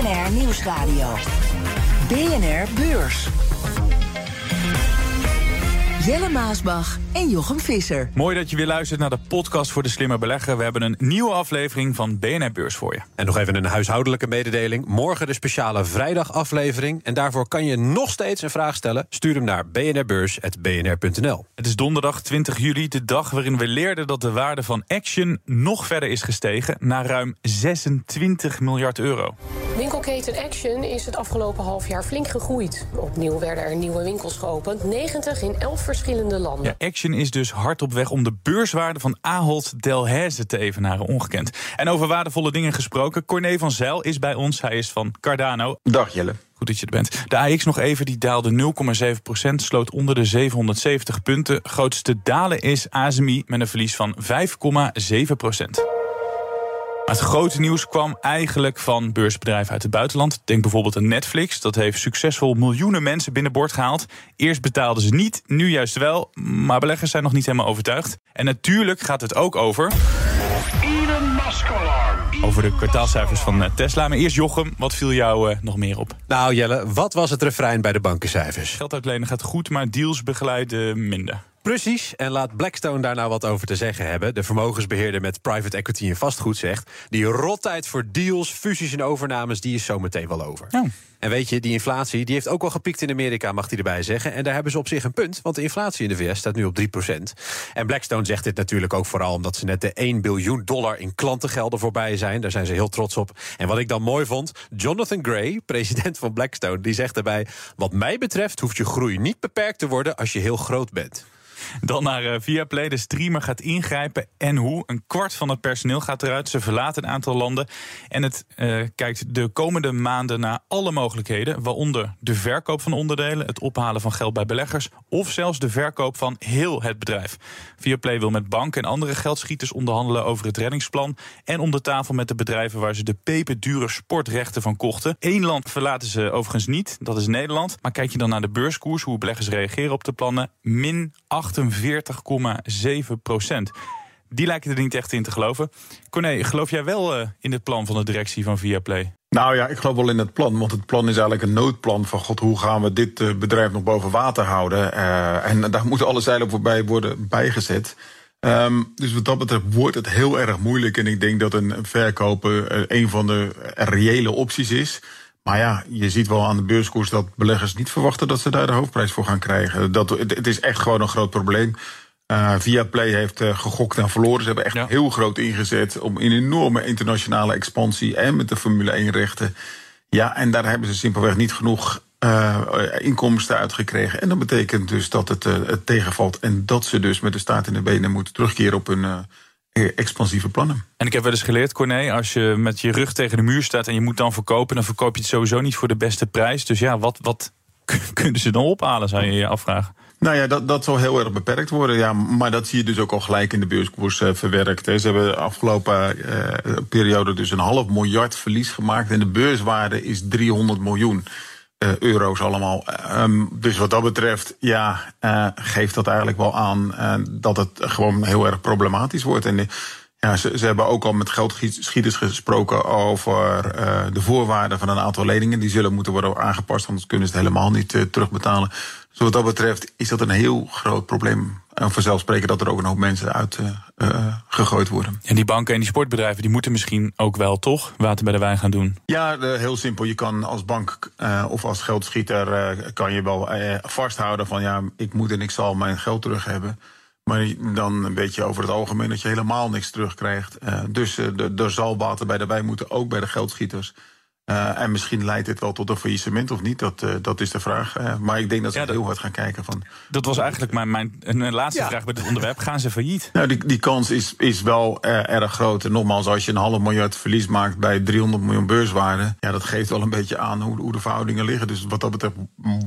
BNR Nieuwsradio. BNR Beurs. Jelle Maasbach en Jochem Visser. Mooi dat je weer luistert naar de podcast voor de slimme belegger. We hebben een nieuwe aflevering van BNR Beurs voor je. En nog even een huishoudelijke mededeling. Morgen de speciale vrijdagaflevering. En daarvoor kan je nog steeds een vraag stellen. Stuur hem naar bnrbeurs.bnr.nl. Het is donderdag 20 juli, de dag waarin we leerden dat de waarde van Action nog verder is gestegen naar ruim 26 miljard euro. Winkelketen Action is het afgelopen half jaar flink gegroeid. Opnieuw werden er nieuwe winkels geopend, 90 in 11 verschillende landen. Ja, Action is dus hard op weg om de beurswaarde van Ahold Delhaize te evenaren, ongekend. En over waardevolle dingen gesproken, Corné van Zijl is bij ons. Hij is van Cardano. Dag Jelle. Goed dat je er bent. De AX nog even, die daalde 0,7 procent, sloot onder de 770 punten. Grootste dalen is ASMI met een verlies van 5,7 procent. Het grote nieuws kwam eigenlijk van beursbedrijven uit het buitenland. Denk bijvoorbeeld aan Netflix. Dat heeft succesvol miljoenen mensen binnenboord gehaald. Eerst betaalden ze niet, nu juist wel. Maar beleggers zijn nog niet helemaal overtuigd. En natuurlijk gaat het ook over... Over de kwartaalcijfers van eh, Tesla. Maar eerst Jochem, wat viel jou uh, nog meer op? Nou Jelle, wat was het refrein bij de bankencijfers? Geld uitlenen gaat goed, maar deals begeleiden minder. Precies, en laat Blackstone daar nou wat over te zeggen hebben. De vermogensbeheerder met private equity en vastgoed zegt... die rottijd voor deals, fusies en overnames, die is zometeen wel over. Oh. En weet je, die inflatie die heeft ook wel gepiekt in Amerika, mag hij erbij zeggen. En daar hebben ze op zich een punt, want de inflatie in de VS staat nu op 3%. En Blackstone zegt dit natuurlijk ook vooral omdat ze net de 1 biljoen dollar in klantengelden voorbij zijn. Daar zijn ze heel trots op. En wat ik dan mooi vond, Jonathan Gray, president van Blackstone, die zegt daarbij: Wat mij betreft hoeft je groei niet beperkt te worden als je heel groot bent. Dan naar uh, Viaplay. De streamer gaat ingrijpen. En hoe? Een kwart van het personeel gaat eruit. Ze verlaten een aantal landen. En het uh, kijkt de komende maanden naar alle mogelijkheden. Waaronder de verkoop van onderdelen, het ophalen van geld bij beleggers. Of zelfs de verkoop van heel het bedrijf. Viaplay wil met banken en andere geldschieters onderhandelen over het reddingsplan. En om de tafel met de bedrijven waar ze de peperdure sportrechten van kochten. Eén land verlaten ze overigens niet. Dat is Nederland. Maar kijk je dan naar de beurskoers, hoe beleggers reageren op de plannen. Min 8 48,7 procent. Die lijken er niet echt in te geloven. Corné, geloof jij wel uh, in het plan van de directie van Viaplay? Nou ja, ik geloof wel in het plan. Want het plan is eigenlijk een noodplan van... god, hoe gaan we dit uh, bedrijf nog boven water houden? Uh, en daar moeten alle zeilen voorbij worden bijgezet. Um, dus wat dat betreft wordt het heel erg moeilijk. En ik denk dat een verkopen een van de reële opties is... Maar ja, je ziet wel aan de beurskoers dat beleggers niet verwachten dat ze daar de hoofdprijs voor gaan krijgen. Dat, het is echt gewoon een groot probleem. Uh, Viaplay heeft uh, gegokt en verloren. Ze hebben echt ja. heel groot ingezet om een enorme internationale expansie en met de Formule 1 rechten. Ja, en daar hebben ze simpelweg niet genoeg uh, inkomsten uitgekregen. En dat betekent dus dat het, het tegenvalt en dat ze dus met de staat in de benen moeten terugkeren op hun expansieve plannen. En ik heb wel eens geleerd, Corné, als je met je rug tegen de muur staat en je moet dan verkopen, dan verkoop je het sowieso niet voor de beste prijs. Dus ja, wat, wat kunnen ze dan ophalen, zou je je afvragen? Nou ja, dat, dat zal heel erg beperkt worden. Ja, maar dat zie je dus ook al gelijk in de beurskoers uh, verwerkt. Hè. Ze hebben de afgelopen uh, periode dus een half miljard verlies gemaakt. En de beurswaarde is 300 miljoen. Uh, euro's allemaal. Um, dus wat dat betreft, ja, uh, geeft dat eigenlijk wel aan uh, dat het gewoon heel erg problematisch wordt. Ja, ze, ze hebben ook al met geldschieters gesproken over de voorwaarden van een aantal leningen. Die zullen moeten worden aangepast, anders kunnen ze het helemaal niet terugbetalen. Dus wat dat betreft is dat een heel groot probleem. En vanzelfsprekend dat er ook een hoop mensen uit uh, uh, gegooid worden. En die banken en die sportbedrijven die moeten misschien ook wel toch water bij de wijn gaan doen? Ja, heel simpel. Je kan als bank of als geldschieter kan je wel vasthouden van ja, ik moet en ik zal mijn geld terug hebben. Maar dan weet je over het algemeen dat je helemaal niks terugkrijgt. dus er zal water bij wijn moeten, ook bij de geldschieters. Uh, en misschien leidt dit wel tot een faillissement of niet, dat, uh, dat is de vraag. Uh, maar ik denk dat ze ja, heel hard gaan kijken van... Dat was eigenlijk mijn, mijn een laatste ja. vraag bij dit onderwerp. Gaan ze failliet? Nou, die, die kans is, is wel erg groot. En nogmaals, als je een half miljard verlies maakt bij 300 miljoen beurswaarde... ja, dat geeft wel een beetje aan hoe, hoe de verhoudingen liggen. Dus wat dat betreft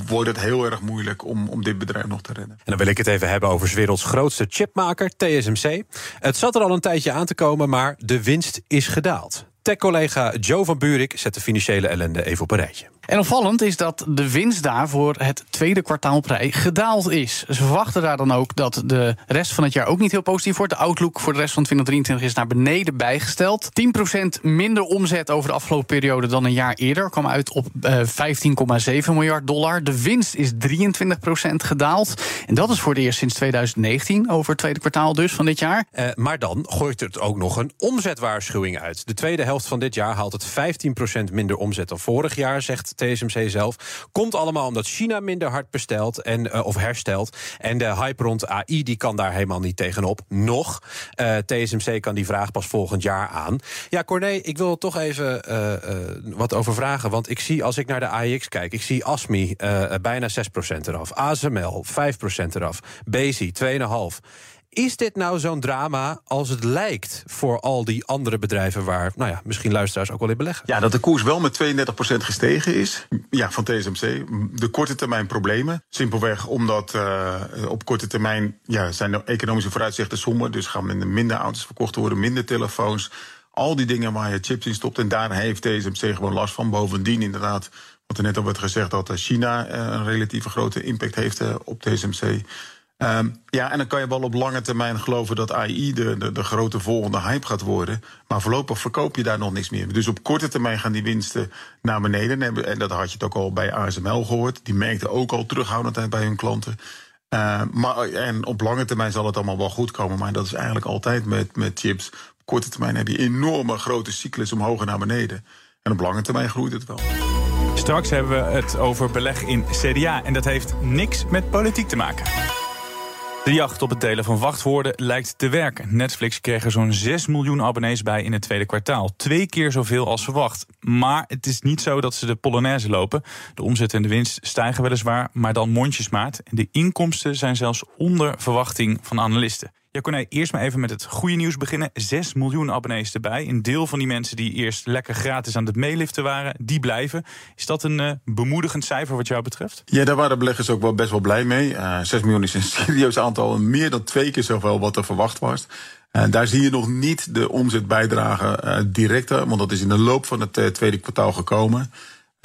wordt het heel erg moeilijk om, om dit bedrijf nog te redden. En dan wil ik het even hebben over 's werelds grootste chipmaker, TSMC. Het zat er al een tijdje aan te komen, maar de winst is gedaald. Tech-collega Joe van Buurik zet de financiële ellende even op een rijtje. En opvallend is dat de winst daar voor het tweede kwartaal op rij gedaald is. Ze verwachten daar dan ook dat de rest van het jaar ook niet heel positief wordt. De outlook voor de rest van 2023 is naar beneden bijgesteld. 10% minder omzet over de afgelopen periode dan een jaar eerder. Kwam uit op uh, 15,7 miljard dollar. De winst is 23% gedaald. En dat is voor het eerst sinds 2019, over het tweede kwartaal dus van dit jaar. Uh, maar dan gooit het ook nog een omzetwaarschuwing uit. De tweede helft van dit jaar haalt het 15% minder omzet dan vorig jaar, zegt TSMC zelf. Komt allemaal omdat China minder hard bestelt en, uh, of herstelt. En de hype rond AI die kan daar helemaal niet tegenop. Nog. Uh, TSMC kan die vraag pas volgend jaar aan. Ja, Corné, ik wil toch even uh, wat over vragen. Want ik zie, als ik naar de AIX kijk, ik zie ASMI bijna 6% eraf. ASML 5% eraf. Bezi 2,5%. Is dit nou zo'n drama als het lijkt voor al die andere bedrijven waar, nou ja, misschien luisteraars ook wel in beleggen? Ja, dat de koers wel met 32% gestegen is. Ja, van TSMC. De korte termijn problemen. Simpelweg omdat uh, op korte termijn ja, zijn de economische vooruitzichten somber. Dus gaan er minder auto's verkocht worden, minder telefoons. Al die dingen waar je chips in stopt. En daar heeft TSMC gewoon last van. Bovendien inderdaad, wat er net al werd gezegd, dat China uh, een relatieve grote impact heeft op TSMC. Um, ja, en dan kan je wel op lange termijn geloven dat AI de, de, de, grote volgende hype gaat worden. Maar voorlopig verkoop je daar nog niks meer. Dus op korte termijn gaan die winsten naar beneden. En dat had je het ook al bij ASML gehoord. Die merkten ook al terughoudendheid bij hun klanten. Uh, maar, en op lange termijn zal het allemaal wel goed komen. Maar dat is eigenlijk altijd met, met chips. Op korte termijn heb je enorme grote cyclus omhoog en naar beneden. En op lange termijn groeit het wel. Straks hebben we het over beleg in CDA. En dat heeft niks met politiek te maken. De jacht op het delen van wachtwoorden lijkt te werken. Netflix kreeg er zo'n 6 miljoen abonnees bij in het tweede kwartaal. Twee keer zoveel als verwacht. Maar het is niet zo dat ze de Polonaise lopen. De omzet en de winst stijgen weliswaar, maar dan mondjesmaat. De inkomsten zijn zelfs onder verwachting van analisten. Ja, Corné, eerst maar even met het goede nieuws beginnen. 6 miljoen abonnees erbij. Een deel van die mensen die eerst lekker gratis aan het meeliften waren, die blijven. Is dat een uh, bemoedigend cijfer wat jou betreft? Ja, daar waren beleggers ook wel best wel blij mee. Uh, eh, 6 miljoen is een serieus aantal. Meer dan twee keer zoveel wat er verwacht was. Uh, daar zie je nog niet de omzetbijdrage uh, direct, want dat is in de loop van het tweede kwartaal gekomen.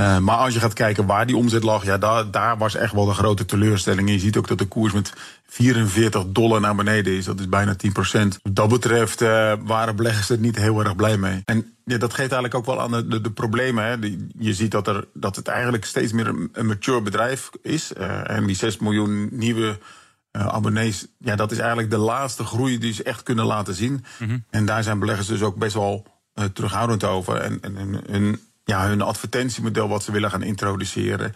Uh, maar als je gaat kijken waar die omzet lag, ja, daar, daar was echt wel de grote teleurstelling. En je ziet ook dat de koers met 44 dollar naar beneden is. Dat is bijna 10 procent. Wat dat betreft uh, waren beleggers er niet heel erg blij mee. En ja, dat geeft eigenlijk ook wel aan de, de, de problemen. Hè. je ziet dat, er, dat het eigenlijk steeds meer een, een mature bedrijf is. Uh, en die 6 miljoen nieuwe abonnees, ja, dat is eigenlijk de laatste groei die ze echt kunnen laten zien. Mm -hmm. En daar zijn beleggers dus ook best wel terughoudend over. En, en, en, en ja, hun advertentiemodel wat ze willen gaan introduceren.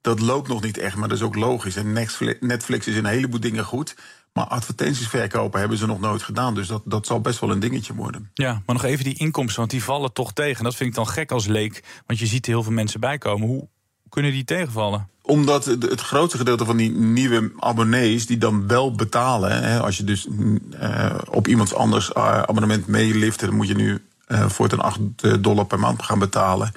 Dat loopt nog niet echt, maar dat is ook logisch. En Netflix is in een heleboel dingen goed. Maar advertenties verkopen hebben ze nog nooit gedaan. Dus dat, dat zal best wel een dingetje worden. Ja, maar nog even die inkomsten, want die vallen toch tegen. Dat vind ik dan gek als leek, want je ziet heel veel mensen bijkomen. Hoe kunnen die tegenvallen? Omdat het grootste gedeelte van die nieuwe abonnees die dan wel betalen. Hè, als je dus uh, op iemands anders uh, abonnement meelift, dan moet je nu uh, voor het een 8 dollar per maand gaan betalen.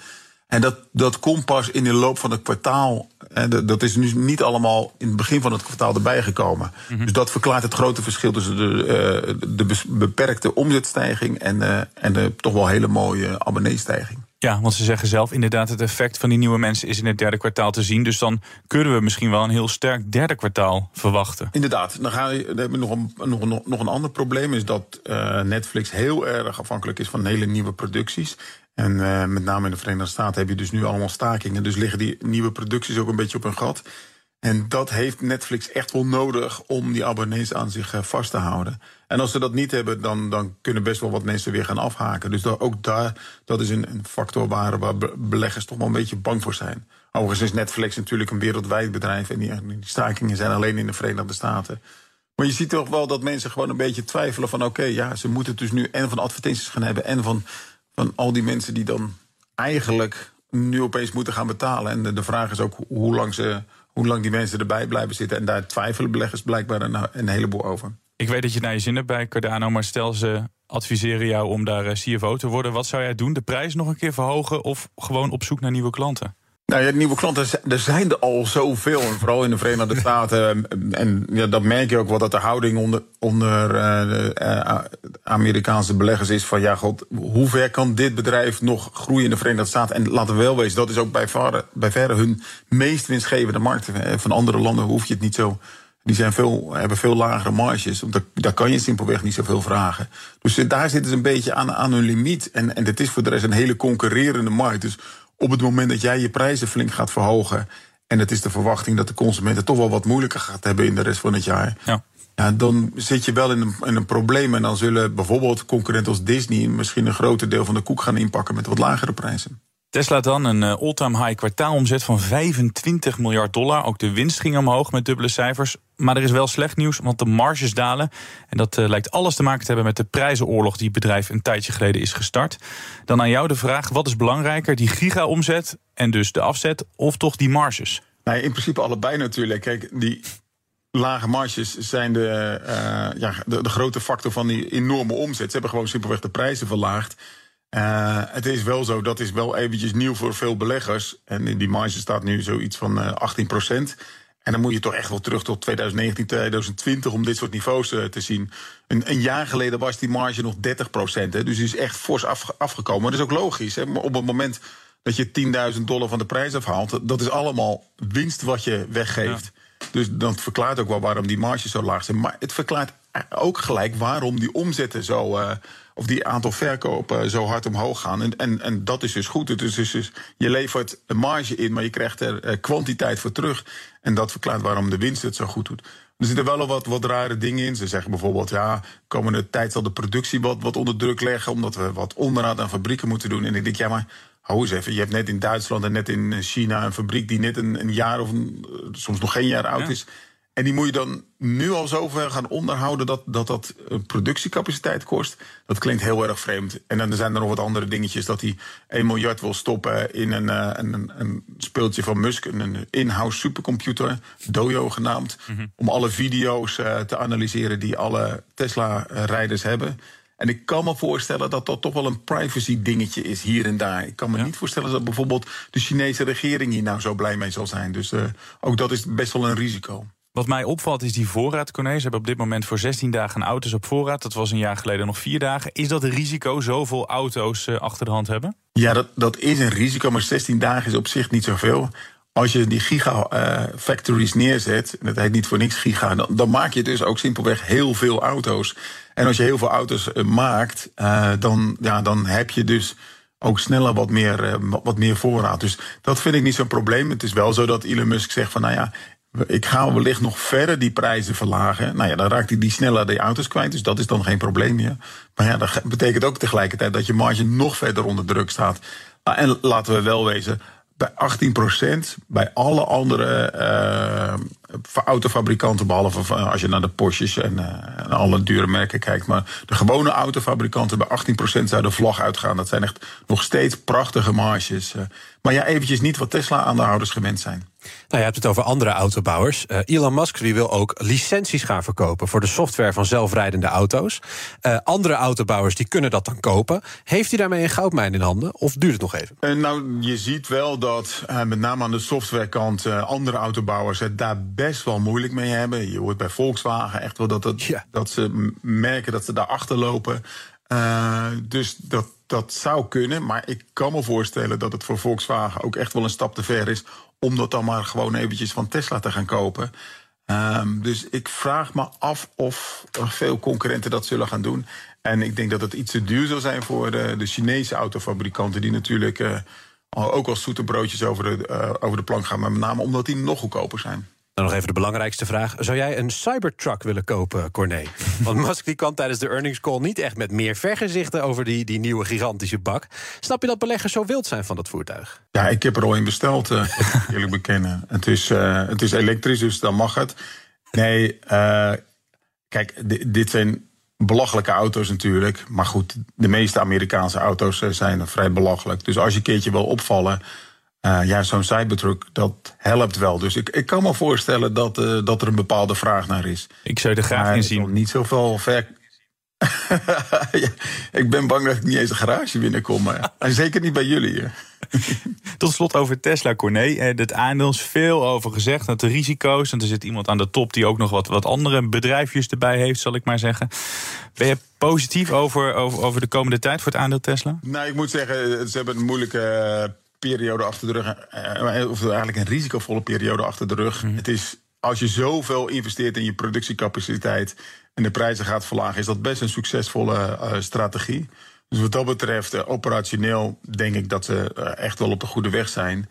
En dat, dat komt pas in de loop van het kwartaal. En dat is nu niet allemaal in het begin van het kwartaal erbij gekomen. Mm -hmm. Dus dat verklaart het grote verschil tussen de, uh, de beperkte omzetstijging en, en de toch wel hele mooie abonneestijging. Ja, want ze zeggen zelf inderdaad het effect van die nieuwe mensen is in het derde kwartaal te zien. Dus dan kunnen we misschien wel een heel sterk derde kwartaal verwachten. Inderdaad. Dan, we, dan hebben we nog een, nog, nog een ander probleem. Is dat uh, Netflix heel erg afhankelijk is van hele nieuwe producties. En uh, met name in de Verenigde Staten heb je dus nu allemaal stakingen. Dus liggen die nieuwe producties ook een beetje op hun gat. En dat heeft Netflix echt wel nodig om die abonnees aan zich uh, vast te houden. En als ze dat niet hebben, dan, dan kunnen best wel wat mensen weer gaan afhaken. Dus ook daar, dat is een, een factor waar, waar beleggers toch wel een beetje bang voor zijn. Overigens is Netflix natuurlijk een wereldwijd bedrijf. En die, stakingen zijn alleen in de Verenigde Staten. Maar je ziet toch wel dat mensen gewoon een beetje twijfelen van... oké, ja, ze moeten het dus nu en van advertenties gaan hebben... en van, van al die mensen die dan eigenlijk nu opeens moeten gaan betalen. En de, vraag is ook hoe lang, ze, hoe lang die mensen erbij blijven zitten. En daar twijfelen beleggers blijkbaar een heleboel over. Ik weet dat je het naar je zin hebt bij Cardano, maar stel ze adviseren jou om daar eh, CFO te worden. Wat zou jij doen? De prijs nog een keer verhogen of gewoon op zoek naar nieuwe klanten? Nou ja, nieuwe klanten, er zijn er al zoveel. En vooral in de Verenigde Staten. En ja, dat merk je ook wel dat de houding onder, onder uh, Amerikaanse beleggers is van ja, god, hoe ver kan dit bedrijf nog groeien in de Verenigde Staten? En laten we wel wezen, dat is ook bij verre, bij verre hun meest winstgevende markt. Van andere landen hoef je het niet zo die zijn veel, hebben veel lagere marges. Daar, daar kan je simpelweg niet zoveel vragen. Dus daar zitten ze een beetje aan, aan hun limiet. En, en dit is voor de rest een hele concurrerende markt. Dus op het moment dat jij je prijzen flink gaat verhogen. en het is de verwachting dat de consument het toch wel wat moeilijker gaat hebben in de rest van het jaar. Ja. Ja, dan zit je wel in een, in een probleem. En dan zullen bijvoorbeeld concurrenten als Disney misschien een groter deel van de koek gaan inpakken met wat lagere prijzen. Tesla dan een eh, all-time high kwartaalomzet van 25 miljard dollar. Ook de winst ging omhoog met dubbele cijfers. Maar er is wel slecht nieuws, want de marges dalen. En dat uh, lijkt alles te maken te hebben met de prijzenoorlog... die het bedrijf een tijdje geleden is gestart. Dan aan jou de vraag, wat is belangrijker? Die giga-omzet en dus de afzet of toch die marges? Nou, in principe allebei natuurlijk. Kijk, die lage marges zijn de, uh, ja, de grote factor van die enorme omzet. Ze hebben gewoon simpelweg de prijzen verlaagd... Uh, het is wel zo, dat is wel eventjes nieuw voor veel beleggers. En die marge staat nu zoiets van uh, 18 procent. En dan moet je toch echt wel terug tot 2019, 2020 om dit soort niveaus uh, te zien. Een, een, jaar geleden was die marge nog 30 procent. Dus die is echt fors af, afgekomen. Maar dat is ook logisch. Hè? Maar op het moment dat je 10.000 dollar van de prijs afhaalt, dat is allemaal winst wat je weggeeft. Dus dat verklaart ook wel waarom die marges zo laag zijn. Maar het verklaart ook gelijk waarom die omzetten zo. Of die aantal verkopen zo hard omhoog gaan. En, en, en dat is dus goed. Het is dus, dus, je levert een marge in, maar je krijgt er uh, kwantiteit voor terug. En dat verklaart waarom de winst het zo goed doet. Er zitten wel al wat, wat rare dingen in. Ze zeggen bijvoorbeeld, ja, komende tijd zal de productie wat, wat onder druk leggen, omdat we wat onderhoud aan fabrieken moeten doen. En ik denk, ja, maar hou eens even. Je hebt net in Duitsland en net in China een fabriek die net een, een jaar of een, soms nog geen jaar oud ja. is. En die moet je dan nu al zover gaan onderhouden dat dat, dat productiecapaciteit kost. Dat klinkt heel erg vreemd. En dan zijn er nog wat andere dingetjes. Dat hij 1 miljard wil stoppen in een, een, een, een speeltje van Musk. Een in-house supercomputer, Dojo genaamd. Mm -hmm. Om alle video's uh, te analyseren die alle Tesla-rijders hebben. En ik kan me voorstellen dat dat toch wel een privacy dingetje is hier en daar. Ik kan me ja. niet voorstellen dat bijvoorbeeld de Chinese regering hier nou zo blij mee zal zijn. Dus uh, ook dat is best wel een risico. Wat mij opvalt is die voorraad, Corné. Ze hebben op dit moment voor 16 dagen auto's op voorraad. Dat was een jaar geleden nog vier dagen. Is dat een risico, zoveel auto's uh, achter de hand hebben? Ja, dat, dat is een risico, maar 16 dagen is op zich niet zoveel. Als je die gigafactories uh, neerzet, dat heet niet voor niks giga... Dan, dan, maak je dus ook simpelweg heel veel auto's. En als je heel veel auto's uh, maakt, dan, ja, dan heb je dus ook sneller wat meer, wat meer voorraad. Dus dat vind ik niet zo'n probleem. Het is wel zo dat Elon Musk zegt van... nou ja, ik ga wellicht nog verder die prijzen verlagen. Nou ja, dan raakt hij die sneller die auto's kwijt. Dus dat is dan geen probleem meer. Maar ja, dat betekent ook tegelijkertijd dat je marge nog verder onder druk staat. En laten we wel wezen, bij 18% bij alle andere uh, autofabrikanten, behalve als je naar de Porsches en, uh, en alle dure merken kijkt. Maar de gewone autofabrikanten bij 18% zou de vlag uitgaan. Dat zijn echt nog steeds prachtige marges. Maar ja, eventjes niet wat Tesla-aandeelhouders gewend zijn. Nou, je hebt het over andere autobouwers. Uh, Elon Musk die wil ook licenties gaan verkopen voor de software van zelfrijdende auto's. Uh, andere autobouwers die kunnen dat dan kopen. Heeft hij daarmee een goudmijn in handen of duurt het nog even? Uh, nou, je ziet wel dat met name aan de softwarekant andere autobouwers het daar best wel moeilijk mee hebben. Je hoort bij Volkswagen echt wel dat, het, dat ze merken dat ze daar achterlopen. dus dat dat zou kunnen, maar ik kan me voorstellen dat het voor Volkswagen ook echt wel een stap te ver is om dat dan maar gewoon eventjes van Tesla te gaan kopen. Um, dus ik vraag me af of veel concurrenten dat zullen gaan doen. En ik denk dat het iets te duur zal zijn voor de, de Chinese autofabrikanten, die natuurlijk uh, ook als zoete broodjes over de, uh, over de plank gaan, maar met name omdat die nog goedkoper zijn. Dan nog even de belangrijkste vraag. Zou jij een Cybertruck willen kopen, Corné? Want Musk die kwam tijdens de earnings call niet echt met meer vergezichten... over die, die nieuwe gigantische bak. Snap je dat beleggers zo wild zijn van dat voertuig? Ja, ik heb er al in besteld, uh, eerlijk bekennen. Het is, uh, het is elektrisch, dus dan mag het. Nee, uh, kijk, dit zijn belachelijke auto's natuurlijk. Maar goed, de meeste Amerikaanse auto's zijn vrij belachelijk. Dus als je een keertje wil opvallen. Ja, zo'n Cybertruck, dat helpt wel. Dus ik, ik kan me voorstellen dat, dat er een bepaalde vraag naar is. Ik zou er graag in zien. Niet zoveel ver, ik ben bang dat ik niet eens een garage binnenkom. En zeker niet bij jullie. Tot slot over Tesla, Corné. Eh, het aandeel is veel over gezegd. Dat de risico's. En er zit iemand aan de top die ook nog wat, wat andere bedrijfjes erbij heeft, zal ik maar zeggen. Ben je positief over, over, over de komende tijd voor het aandeel Tesla? Nou, ik moet zeggen, ze hebben een moeilijke eh, periode achter de rug. Eh, of eigenlijk een risicovolle periode achter de rug. Mhm. Het is als je zoveel investeert in je productiecapaciteit en de prijzen gaat verlagen, is dat best een succesvolle uh, strategie. Dus wat dat betreft, uh, operationeel denk ik dat ze uh, echt wel op de goede weg zijn.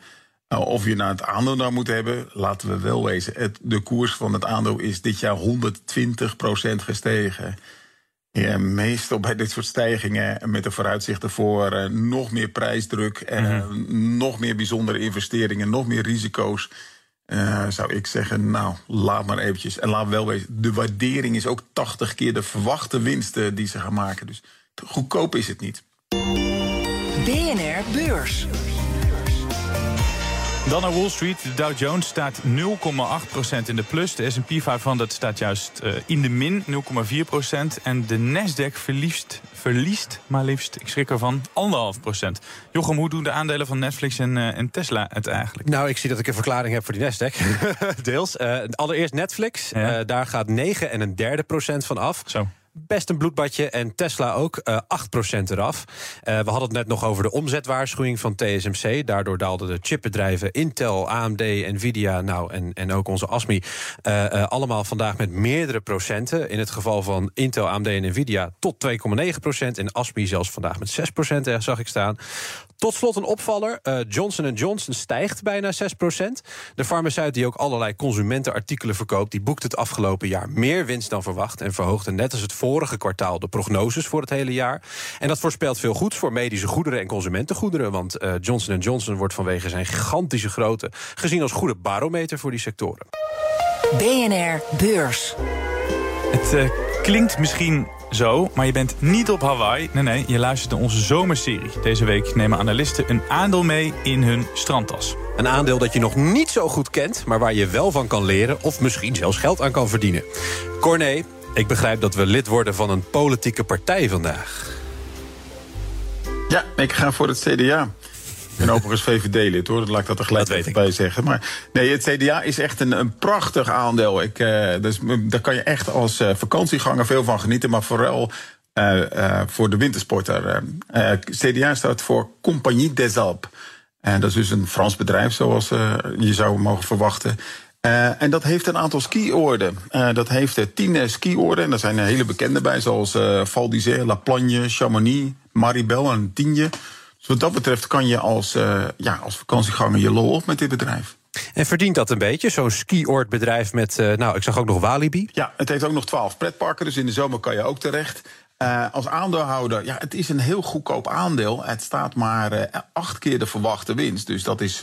of je naar het aandeel nou moet hebben, laten we wel wezen. Het, de koers van het aandeel is dit jaar 120% gestegen. Ja, meestal bij dit soort stijgingen met de vooruitzichten voor nog meer prijsdruk, mm -hmm. nog meer bijzondere investeringen, nog meer risico's. Uh, zou ik zeggen, nou, laat maar eventjes. En laat wel weten, de waardering is ook 80 keer de verwachte winsten die ze gaan maken. Dus goedkoop is het niet. BNR Beurs. Dan naar Wall Street. De Dow Jones staat 0,8% in de plus. De S&P 500 staat juist uh, in de min, 0,4%. En de Nasdaq verliest, verliest maar liefst, ik schrik ervan, 1,5%. Jochem, hoe doen de aandelen van Netflix en, uh, en, Tesla het eigenlijk? Nou, ik zie dat ik een verklaring heb voor die Nasdaq. Deels. Uh, allereerst Netflix. Ja. daar gaat 9 en een derde procent van af. Zo best een bloedbadje. En Tesla ook, uh, 8% eraf. Uh, we hadden het net nog over de omzetwaarschuwing van TSMC. Daardoor daalden de chipbedrijven Intel, AMD, Nvidia nou, en, en ook onze ASMI... Uh, allemaal vandaag met meerdere procenten. In het geval van Intel, AMD en Nvidia tot 2,9%. En ASMI zelfs vandaag met 6% zag ik staan. Tot slot een opvaller. Uh, Johnson Johnson stijgt bijna 6% De farmaceut die ook allerlei consumentenartikelen verkoopt... die boekt het afgelopen jaar meer winst dan verwacht... en verhoogde net als het vorige kwartaal de prognoses voor het hele jaar. En dat voorspelt veel goeds voor medische goederen en consumentengoederen... want uh, Johnson Johnson wordt vanwege zijn gigantische grootte... gezien als goede barometer voor die sectoren. BNR Beurs. Het uh, klinkt misschien zo, maar je bent niet op Hawaii. Nee, nee, je luistert naar onze zomerserie. Deze week nemen analisten een aandeel mee in hun strandtas. Een aandeel dat je nog niet zo goed kent, maar waar je wel van kan leren... of misschien zelfs geld aan kan verdienen. Corné, ik begrijp dat we lid worden van een politieke partij vandaag. Ja, ik ga voor het CDA. Ik ben overigens VVD-lid hoor, dat laat ik dat er gelijk even bij zeggen. Maar nee, het CDA is echt een, een prachtig aandeel. Ik, uh, dus, daar kan je echt als uh, vakantieganger veel van genieten, maar vooral uh, voor de wintersporter. CDA staat voor Compagnie des Alpes. En dat is dus een Frans bedrijf, zoals je zou mogen verwachten. Uh, en dat heeft een aantal skioorden. Uh, dat heeft uh, tien skioorden. En daar zijn hele bekende bij, zoals Val d'Isère, La Plagne, Chamonix, Maribel en Tienje. Dus wat dat betreft kan je als, uh, ja, als vakantieganger je lol op met dit bedrijf. En verdient dat een beetje, zo'n skioordbedrijf met, uh, nou, ik zag ook nog Walibi? Ja, het heeft ook nog twaalf pretparken, dus in de zomer kan je ook terecht. Uh, als aandeelhouder, ja, het is een heel goedkoop aandeel. Het staat maar uh, acht keer de verwachte winst, dus dat is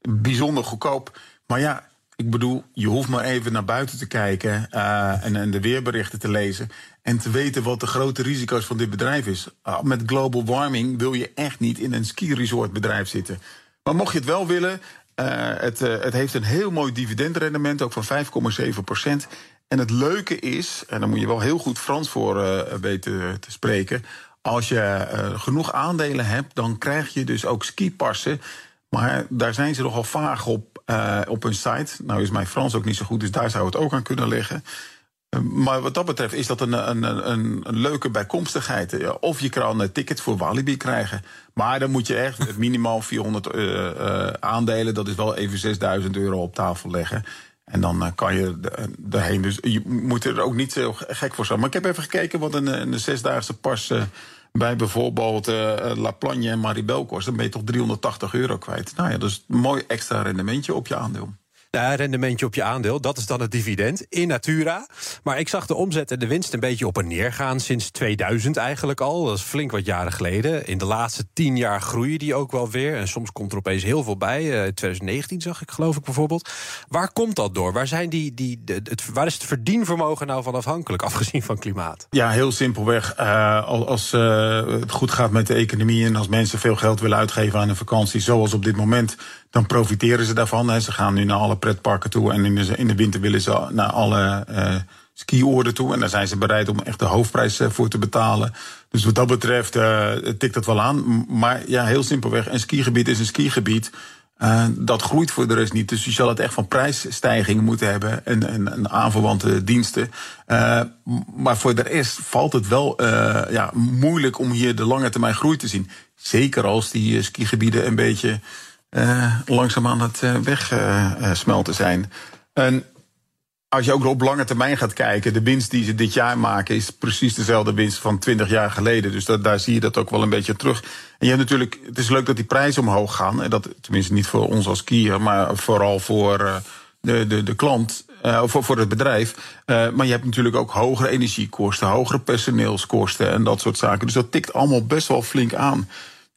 bijzonder goedkoop. Maar ja, ik bedoel, je hoeft maar even naar buiten te kijken en, en de weerberichten te lezen. En te weten wat de grote risico's van dit bedrijf is. Ah, met global warming wil je echt niet in een ski-resort bedrijf zitten. Maar mocht je het wel willen, uh, het, uh, het heeft een heel mooi dividendrendement, ook van 5,7 procent. En het leuke is, en daar moet je wel heel goed Frans voor uh, weten te spreken. Als je genoeg aandelen hebt, dan krijg je dus ook skipassen. Maar daar zijn ze nogal vaag op, op hun site. Nou is mijn Frans ook niet zo goed, dus daar zou het ook aan kunnen liggen. Maar wat dat betreft is dat een, een, een, een leuke bijkomstigheid. Of je kan een ticket voor Walibi krijgen. Maar dan moet je echt minimaal 400 uh, uh, aandelen, dat is wel even 6000 euro op tafel leggen. En dan uh, kan je erheen. Dus je moet er ook niet zo gek voor zijn. Maar ik heb even gekeken wat een, een zesdaagse pas bij bijvoorbeeld uh, La Plagne en Maribel kost. Dan ben je toch 380 euro kwijt. Nou ja, is een mooi extra rendementje op je aandeel. Ja, rendementje op je aandeel, dat is dan het dividend in Natura. Maar ik zag de omzet en de winst een beetje op en neer gaan sinds 2000 eigenlijk al. Dat is flink wat jaren geleden. In de laatste tien jaar groeien die ook wel weer. En soms komt er opeens heel veel bij. Uh, 2019 zag ik geloof ik bijvoorbeeld. Waar komt dat door? Waar, zijn die, die, het, waar is het verdienvermogen nou van afhankelijk, afgezien van klimaat? Ja, heel simpelweg. Uh, als uh, het goed gaat met de economie en als mensen veel geld willen uitgeven aan een vakantie, zoals op dit moment, dan profiteren ze daarvan. Ze gaan nu naar alle pretparken toe en in de, in de winter willen ze naar alle uh, skioorden toe. En daar zijn ze bereid om echt de hoofdprijs voor te betalen. Dus wat dat betreft uh, tikt dat wel aan. Maar ja, heel simpelweg, een skigebied is een skigebied. Dat groeit voor de rest niet. Dus je zal het echt van prijsstijgingen moeten hebben en, en, aanverwante diensten. Maar voor de rest valt het wel ja, moeilijk om hier de lange termijn groei te zien. Zeker als die skigebieden een beetje langzaam aan het wegsmelten zijn. En als je ook op lange termijn gaat kijken, de winst die ze dit jaar maken is precies dezelfde winst van 20 jaar geleden. Dus daar zie je dat ook wel een beetje terug. En je hebt natuurlijk, het is leuk dat die prijzen omhoog gaan. En dat tenminste niet voor ons als kier, maar vooral voor uh, de, de, de klant. Uh, voor, voor het bedrijf. Maar je hebt natuurlijk ook hogere energiekosten, hogere personeelskosten en dat soort zaken. Dus dat tikt allemaal best wel flink aan.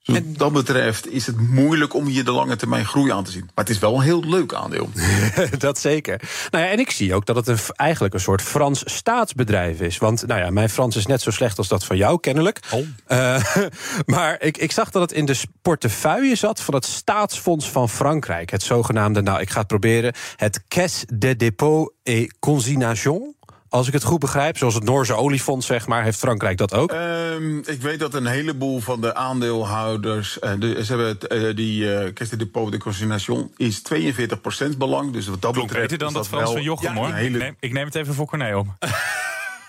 Dus wat dat betreft is het moeilijk om hier de lange termijn groei aan te zien. Maar het is wel een heel leuk aandeel. dat zeker. Nou ja, en ik zie ook dat het een, eigenlijk een soort Frans staatsbedrijf is. Want nou ja, mijn Frans is net zo slecht als dat van jou, kennelijk. Oh. Uh, maar ik, ik zag dat het in de portefeuille zat van het staatsfonds van Frankrijk. Het zogenaamde, nou ik ga het proberen, het Caisse de dépôt et consignation. Als ik het goed begrijp, zoals het Noorse oliefonds, zeg maar, heeft Frankrijk dat ook? Um, ik weet dat een heleboel van de aandeelhouders. Uh, de, ze hebben uh, die uh, Caisse de dépôt de consignation is 42% belang. Dus wat dat Klonk betreft. beter dan is dat Frans wel, van Jochem, ja, hoor. hele- Ik, neem, ik neem het even voor Corné op.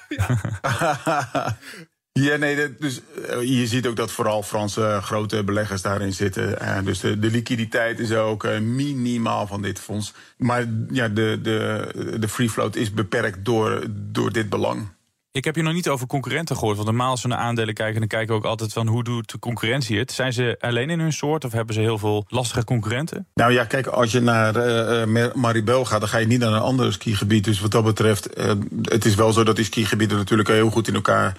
Ja, nee, dus eh, je ziet ook dat vooral Franse eh, grote beleggers daarin zitten. Eh, dus de, de liquiditeit is ook minimaal van dit fonds. Maar ja, de, de, de free float is beperkt door, door dit belang. Ik heb je nog niet over concurrenten gehoord. Want normaal als we naar aandelen kijken, dan kijken we ook altijd van hoe doet de concurrentie het. Zijn ze alleen in hun soort of hebben ze heel veel lastige concurrenten? Nou ja, kijk, als je naar eh, eh, Maribel gaat, dan ga je niet naar een ander skigebied. Dus wat dat betreft, eh, het is wel zo dat die skigebieden natuurlijk heel goed in elkaar,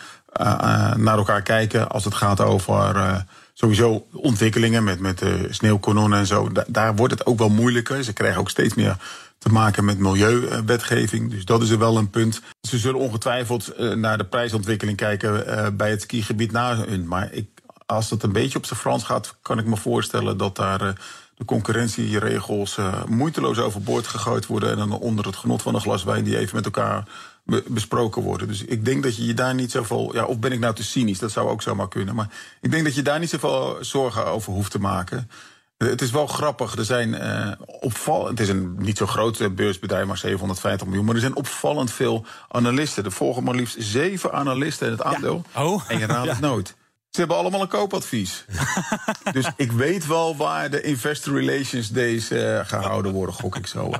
naar elkaar kijken. Als het gaat over sowieso ontwikkelingen met, met sneeuwkanonnen en zo. Da- daar wordt het ook wel moeilijker. Ze krijgen ook steeds meer te maken met milieuwetgeving. Dus dat is er wel een punt. Ze zullen ongetwijfeld eh, naar de prijsontwikkeling kijken eh, bij het skigebied na hun. Maar ik, als het een beetje op zijn Frans gaat, kan ik me voorstellen dat daar eh, de concurrentieregels eh, moeiteloos overboord gegooid worden. En dan onder het genot van een glas wijn die even met elkaar be- besproken worden. Dus ik denk dat je je daar niet zoveel. Ja, of ben ik nou te cynisch? Dat zou ook zomaar kunnen. Maar ik denk dat je daar niet zoveel zorgen over hoeft te maken. Het is wel grappig. Er zijn eh opvallend. Het is een niet zo groot eh, beursbedrijf, maar 750 miljoen. Maar er zijn opvallend veel analisten. Er volgen maar liefst zeven analisten in het aandeel. Oh. En je raadt het nooit. Ze hebben allemaal een koopadvies. dus ik weet wel waar de Investor Relations Days eh, gehouden worden, gok ik zo.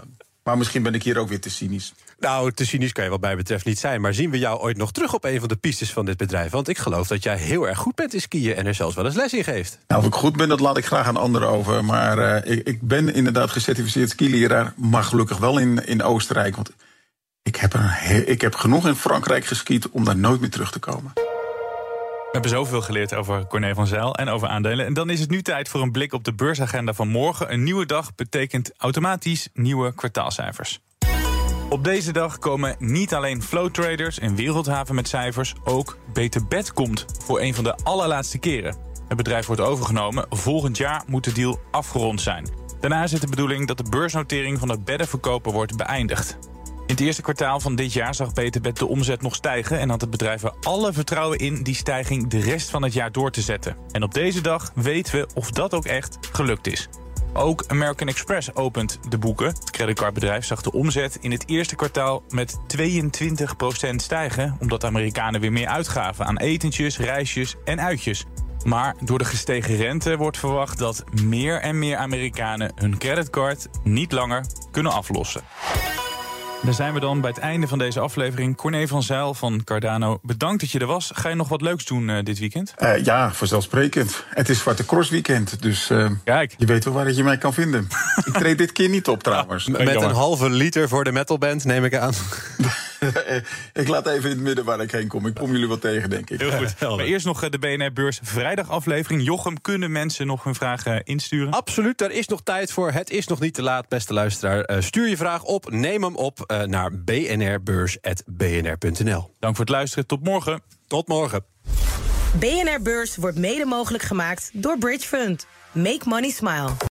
Maar misschien ben ik hier ook weer te cynisch. Nou, te cynisch kan je wat mij betreft niet zijn. Maar zien we jou ooit nog terug op een van de pistes van dit bedrijf? Want ik geloof dat jij heel erg goed bent in skiën en er zelfs wel eens les in geeft. Nou, of ik goed ben, dat laat ik graag aan anderen over. Maar eh, ik, ik ben inderdaad gecertificeerd skileraar, maar gelukkig wel in, in Oostenrijk. Want ik heb, he- ik heb genoeg in Frankrijk geskiet om daar nooit meer terug te komen. We hebben zoveel geleerd over Corné van Zijl en over aandelen. En dan is het nu tijd voor een blik op de beursagenda van morgen. Een nieuwe dag betekent automatisch nieuwe kwartaalcijfers. Op deze dag komen niet alleen flow traders en wereldhaven met cijfers, ook Beter Bet komt voor een van de allerlaatste keren. Het bedrijf wordt overgenomen. Volgend jaar moet de deal afgerond zijn. Daarna is het de bedoeling dat de beursnotering van het beddenverkoper wordt beëindigd. In het eerste kwartaal van dit jaar zag Beterbet de omzet nog stijgen... en had het bedrijf er alle vertrouwen in die stijging de rest van het jaar door te zetten. En op deze dag weten we of dat ook echt gelukt is. Ook American Express opent de boeken. Het creditcardbedrijf zag de omzet in het eerste kwartaal met 22% stijgen... omdat Amerikanen weer meer uitgaven aan etentjes, reisjes en uitjes. Maar door de gestegen rente wordt verwacht dat meer en meer Amerikanen hun creditcard niet langer kunnen aflossen. Daar zijn we dan bij het einde van deze aflevering. Corné van Zijl van Cardano, bedankt dat je er was. Ga je nog wat leuks doen uh, dit weekend? Uh, ja, vanzelfsprekend. Het is Zwarte Cross weekend, dus uh, Kijk. je weet wel waar je mij kan vinden. ik treed dit keer niet op trouwens. Met een halve liter voor de metalband, neem ik aan. ik laat even in het midden waar ik heen kom. Ik kom jullie wel tegen, denk ik. Heel goed. maar eerst nog de BNR-beurs vrijdagaflevering. Jochem, kunnen mensen nog hun vragen insturen? Absoluut, daar is nog tijd voor. Het is nog niet te laat, beste luisteraar. stuur je vraag op, neem hem op naar bnrbeurs.bnr.nl. Dank voor het luisteren. Tot morgen. Tot morgen. BNR Beurs wordt mede mogelijk gemaakt door Bridge Fund. Make money smile.